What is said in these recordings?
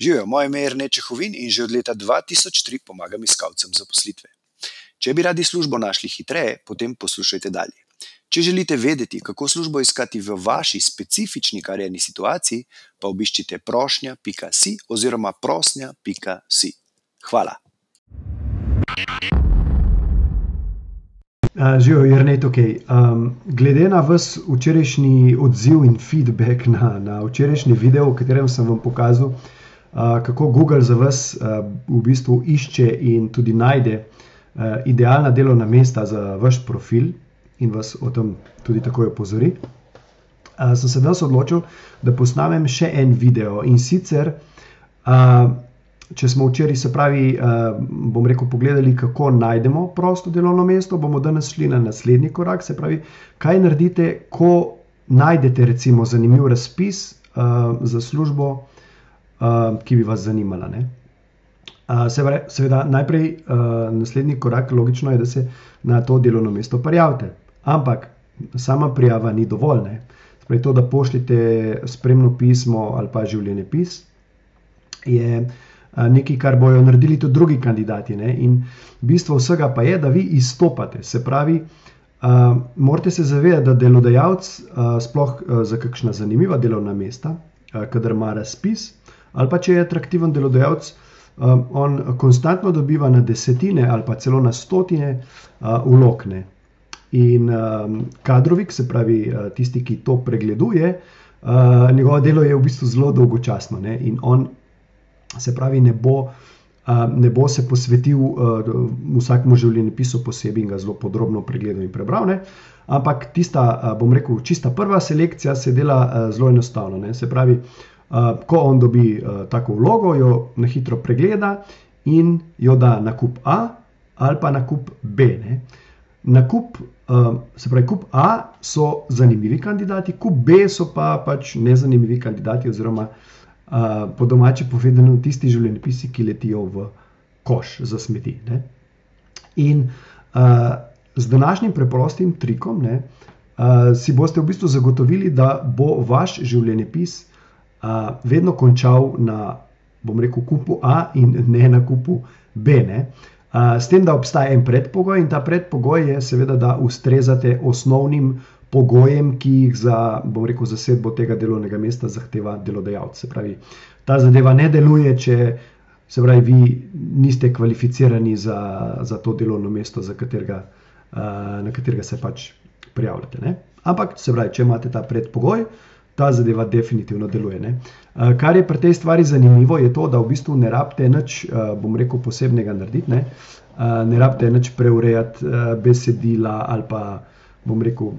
Živijo, moje ime je Rene Čehovin in že od leta 2003 pomagam iskalcem zaposlitve. Če bi radi službo našli hitreje, potem poslušajte dalje. Če želite vedeti, kako službo iskati v vaši specifični karjerni situaciji, pa obiščite prošnja.si oziroma prosnja.si. Hvala. Živijo, je ne tukaj. Um, glede na vas včerajšnji odziv in feedback na, na včerajšnji video, v katerem sem vam pokazal, uh, kako Google za vas v bistvu išče in tudi najde idealna delovna mesta za vaš profil in vas o tem tudi takoj opozori. Sem se danes odločil, da posnamem še en video in sicer. Če smo včeraj, se pravi, bom rekel, pogledali, kako najdemo prosto delovno mesto, bomo danes šli na naslednji korak. Se pravi, kaj naredite, ko najdete, recimo, zanimiv razpis za službo, ki bi vas zanimala. Uh, seveda, najprej uh, naslednji korak, logično je, da se na to delovno mesto prijavite. Ampak sama prijava ni dovolj. Spravi, to, da pošljete spremno pismo ali pa življenje pis, je nekaj, kar bojo naredili tudi drugi kandidati. Ne? In bistvo vsega pa je, da vi izstopate. Se pravi, uh, morate se zavedati, da delodajalec, uh, sploh uh, za kakšna zanimiva delovna mesta, uh, kadar ima razpis, ali pa če je atraktiven delodajalec. Um, on konstantno dobiva na desetine ali pa celo na stotine uh, ulokne. In um, kadrovik, se pravi, uh, tisti, ki to pregleduje, uh, njegovo delo je v bistvu zelo dolgočasno. Ne? In on se pravi, ne bo, ne bo se posvetil vsakemu življenjepisu posebej in ga zelo podrobno pregledal in prebral. Ne? Ampak tista, bom rekel, čista prva selekcija se dela zelo enostavno. Ne? Se pravi, ko on dobi tako vlogo, jo na hitro pregleda in jo da na kup A ali pa na kup B. Ne? Na kup, se pravi, kup A so zanimivi kandidati, kup B so pa pač nezanimivi kandidati, oziroma po domači povedano, tisti življenjepisi, ki letijo v koš za smeti. Ne? In z današnjim preprostim trikom ne, si boste v bistvu zagotovili, da bo vaš življenjepis uh, vedno končal na, bom rekel, kupu A in ne na kupu B. Ne? Uh, s tem, da obstaja en predpogoj, in ta predpogoj je, seveda, da ustrezate osnovnim pogojem, ki jih za, bom rekel, zasedbo tega delovnega mesta zahteva delodajalec. Se pravi, ta zadeva ne deluje, če se pravi, vi niste kvalificirani za, za to delovno mesto, katerega, uh, na katerega se pač prijavljate. Ne? Ampak, se pravi, če imate ta predpogoj. Ta zadeva definitivno deluje. Ne? Kar je pri tej stvari zanimivo, je to, da v bistvu ne rabite nič, bom rekel, posebnega narediti, ne, ne rabite nič preurejati besedila ali pa, bom rekel,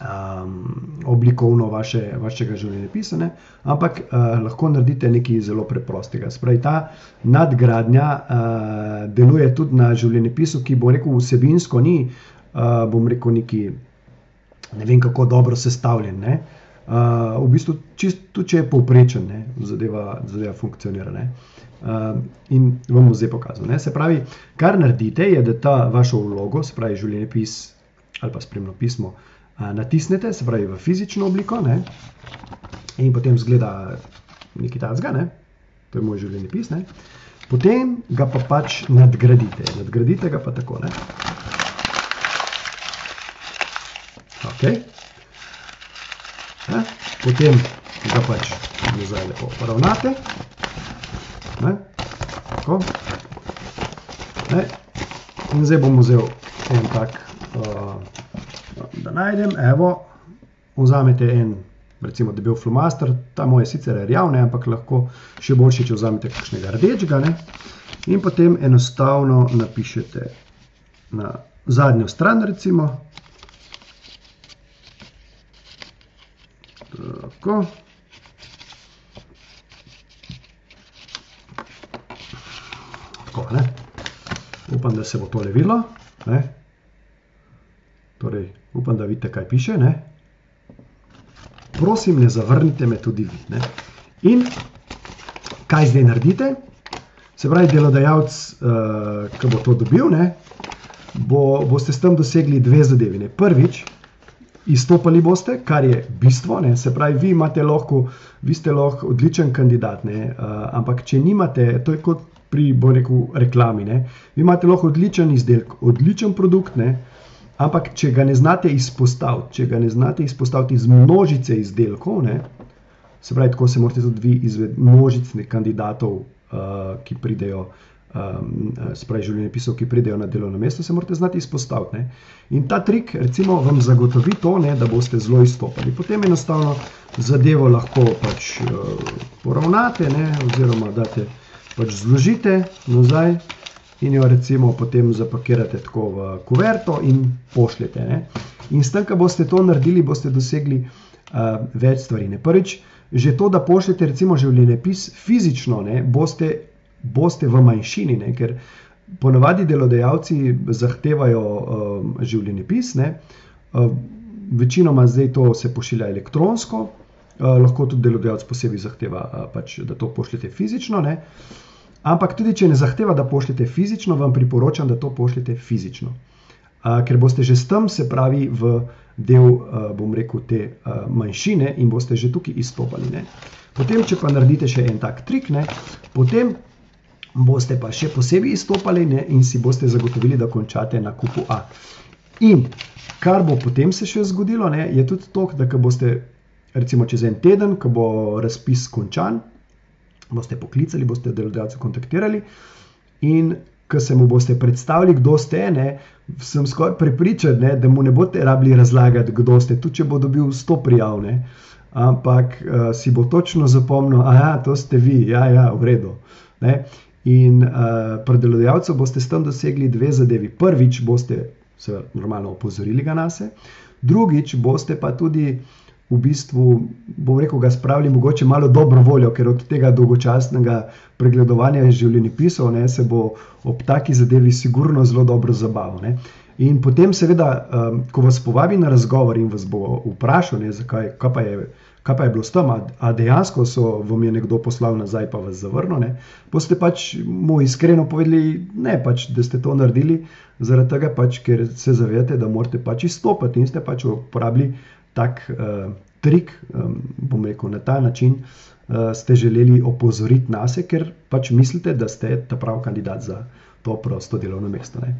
um, oblikovno vaše, vašega življenjepisa, ne? ampak uh, lahko naredite nekaj zelo preprostega. Spravi, ta nadgradnja uh, deluje tudi na življenjepisu, ki bo rekel vsebinsko, ni, uh, bom rekel, neki ne vem kako dobro sestavljen. Ne? V bistvu, čisto če je povprečen, ne, zadeva, zadeva funkcionira. Ne. Uh, in vam bom zdaj pokazal. Ne. Se pravi, kar naredite, je, da ta vašo vlogo, se pravi, življenjepis ali pa spremno pismo, uh, natisnete, se pravi v fizično obliko, ne? in potem zgleda nekaj tajnega, ne? to je moj življenje pis. Ne? Potem ga pa pač nadgradite, nadgradite ga pa tako. Ne? Okay. Ne? Potem ga pač nazaj lepo poravnate. Ne? Tako. Ne? In zdaj bom vzel en tak. Uh, da najdem, evo, vzamete en, recimo, debel flomaster, ta moj je sicer rjavne, ampak lahko še boljše, če vzamete kakšnega rdečega. Ne? In potem enostavno napišete na zadnjo stran, recimo. Tako. Tako, ne. Upam, da se bo to levilo. Ne. Torej, upam, da vidite, kaj piše. Ne? Prosim, ne zavrnite me tudi vi. Ne? In kaj zdaj naredite? Se pravi, delodajalec, uh, ki bo to dobil, ne, bo, boste s tem dosegli dve zadevi. Prvič, izstopali boste, kar je bistvo. Ne? Se pravi, vi, lahko, vi ste lahko odličen kandidat, uh, ampak če nimate, to je kot pri rekel, reklami, ne? vi imate lahko odličen izdelek, odličen produkt. Ne? Ampak, če ga ne znate izpostaviti, če ga ne znate izpostaviti iz množice izdelkov, ne, se pravi, tako se morate tudi vi izvedeti množice kandidatov, uh, ki pridejo, um, spravi življenjepisov, ki pridejo na delovno mesto, se morate znati izpostaviti. Ne. In ta trik, recimo, vam zagotovi to, ne, da boste zelo izstopali. Potem enostavno zadevo lahko pač uh, poravnate, ne, oziroma date, pač zložite nazaj in jo recimo potem zapakirate tako v kuverto in pošljete. Ne? In s tem, ko boste to naredili, boste dosegli uh, več stvari. Ne? Prvič, že to, da pošljete recimo življenjepis fizično, ne, boste, boste v manjšini, ne? ker ponavadi delodajalci zahtevajo uh, življenjepis. Ne? Uh, večinoma zdaj to se pošilja elektronsko, uh, lahko tudi delodajalec posebej zahteva, uh, pač, da to pošljete fizično. Ne? Ampak tudi, če ne zahteva, da pošljete fizično, vam priporočam, da to pošljete fizično. Uh, ker boste že s tem, se pravi, v del, uh, bom rekel, te uh, manjšine in boste že tukaj izstopali. Ne. Potem, če pa naredite še en tak trik, ne, potem boste pa še posebej izstopali ne, in si boste zagotovili, da končate na kupu A. In kar bo potem se še zgodilo, ne, je tudi to, da boste, recimo, čez en teden, ko bo razpis končan, boste poklicali, boste delodajalce kontaktirali. In ko se mu boste predstavili, kdo ste, ne, sem skoraj prepričan, ne, da mu ne boste rabili razlagati, kdo ste, tudi če bo dobil 100 prijav. Ne, ampak uh, si bo točno zapomnil, da to ste vi, ja, ja, v redu. Ne. In uh, pri delodajalcu boste s tem dosegli dve zadevi. Prvič boste se normalno opozorili ga na se, drugič boste pa tudi v bistvu, bom rekel, ga spravili mogoče malo dobro voljo, ker od tega dolgočasnega pregledovanja življenjepisov ne, se bo ob taki zadevi sigurno zelo dobro zabaval. In potem, seveda, um, ko vas povabi na razgovor in vas bo vprašal, ne, zakaj, kaj, pa je, kaj pa je bilo s tem, a, a dejansko so vam je nekdo poslal nazaj, pa vas zavrnil, boste pač mu iskreno povedali, ne, pač, da ste to naredili, zaradi tega, pač, ker se zavedate, da morate pač izstopiti in ste pač uporabili tak uh, trik, um, bom rekel, na ta način uh, ste želeli opozoriti nas, ker pač mislite, da ste ta pravi kandidat za to prosto delovno mesto. Ne.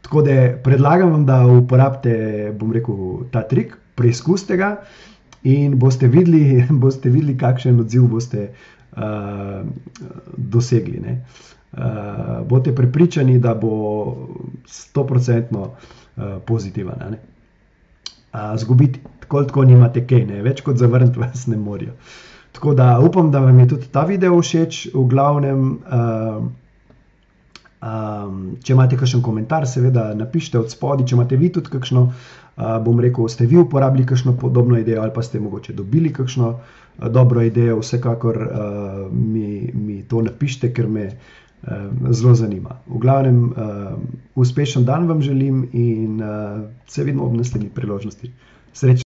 Tako da predlagam vam, da uporabite, bom rekel, ta trik, preizkusite ga in boste videli, boste videli kakšen odziv boste uh, dosegli. Ne. Uh, boste prepričani, da bo 100% uh, pozitiven. Zgubiti tako, tako nimate kaj, ne? več kot zavrniti vas ne morajo. Tako da upam, da vam je tudi ta video všeč. V glavnem, uh, um, če imate kakšen komentar, seveda napišite od spodaj. Če imate vi tudi kakšno, uh, bom rekel, ste vi uporabili kakšno podobno idejo ali pa ste mogoče dobili kakšno uh, dobro idejo, vsekakor uh, mi, mi to napišite, ker me. Zelo zanima. V glavnem, uh, uspešen dan vam želim in uh, se vidimo ob naslednji priložnosti. Srečno.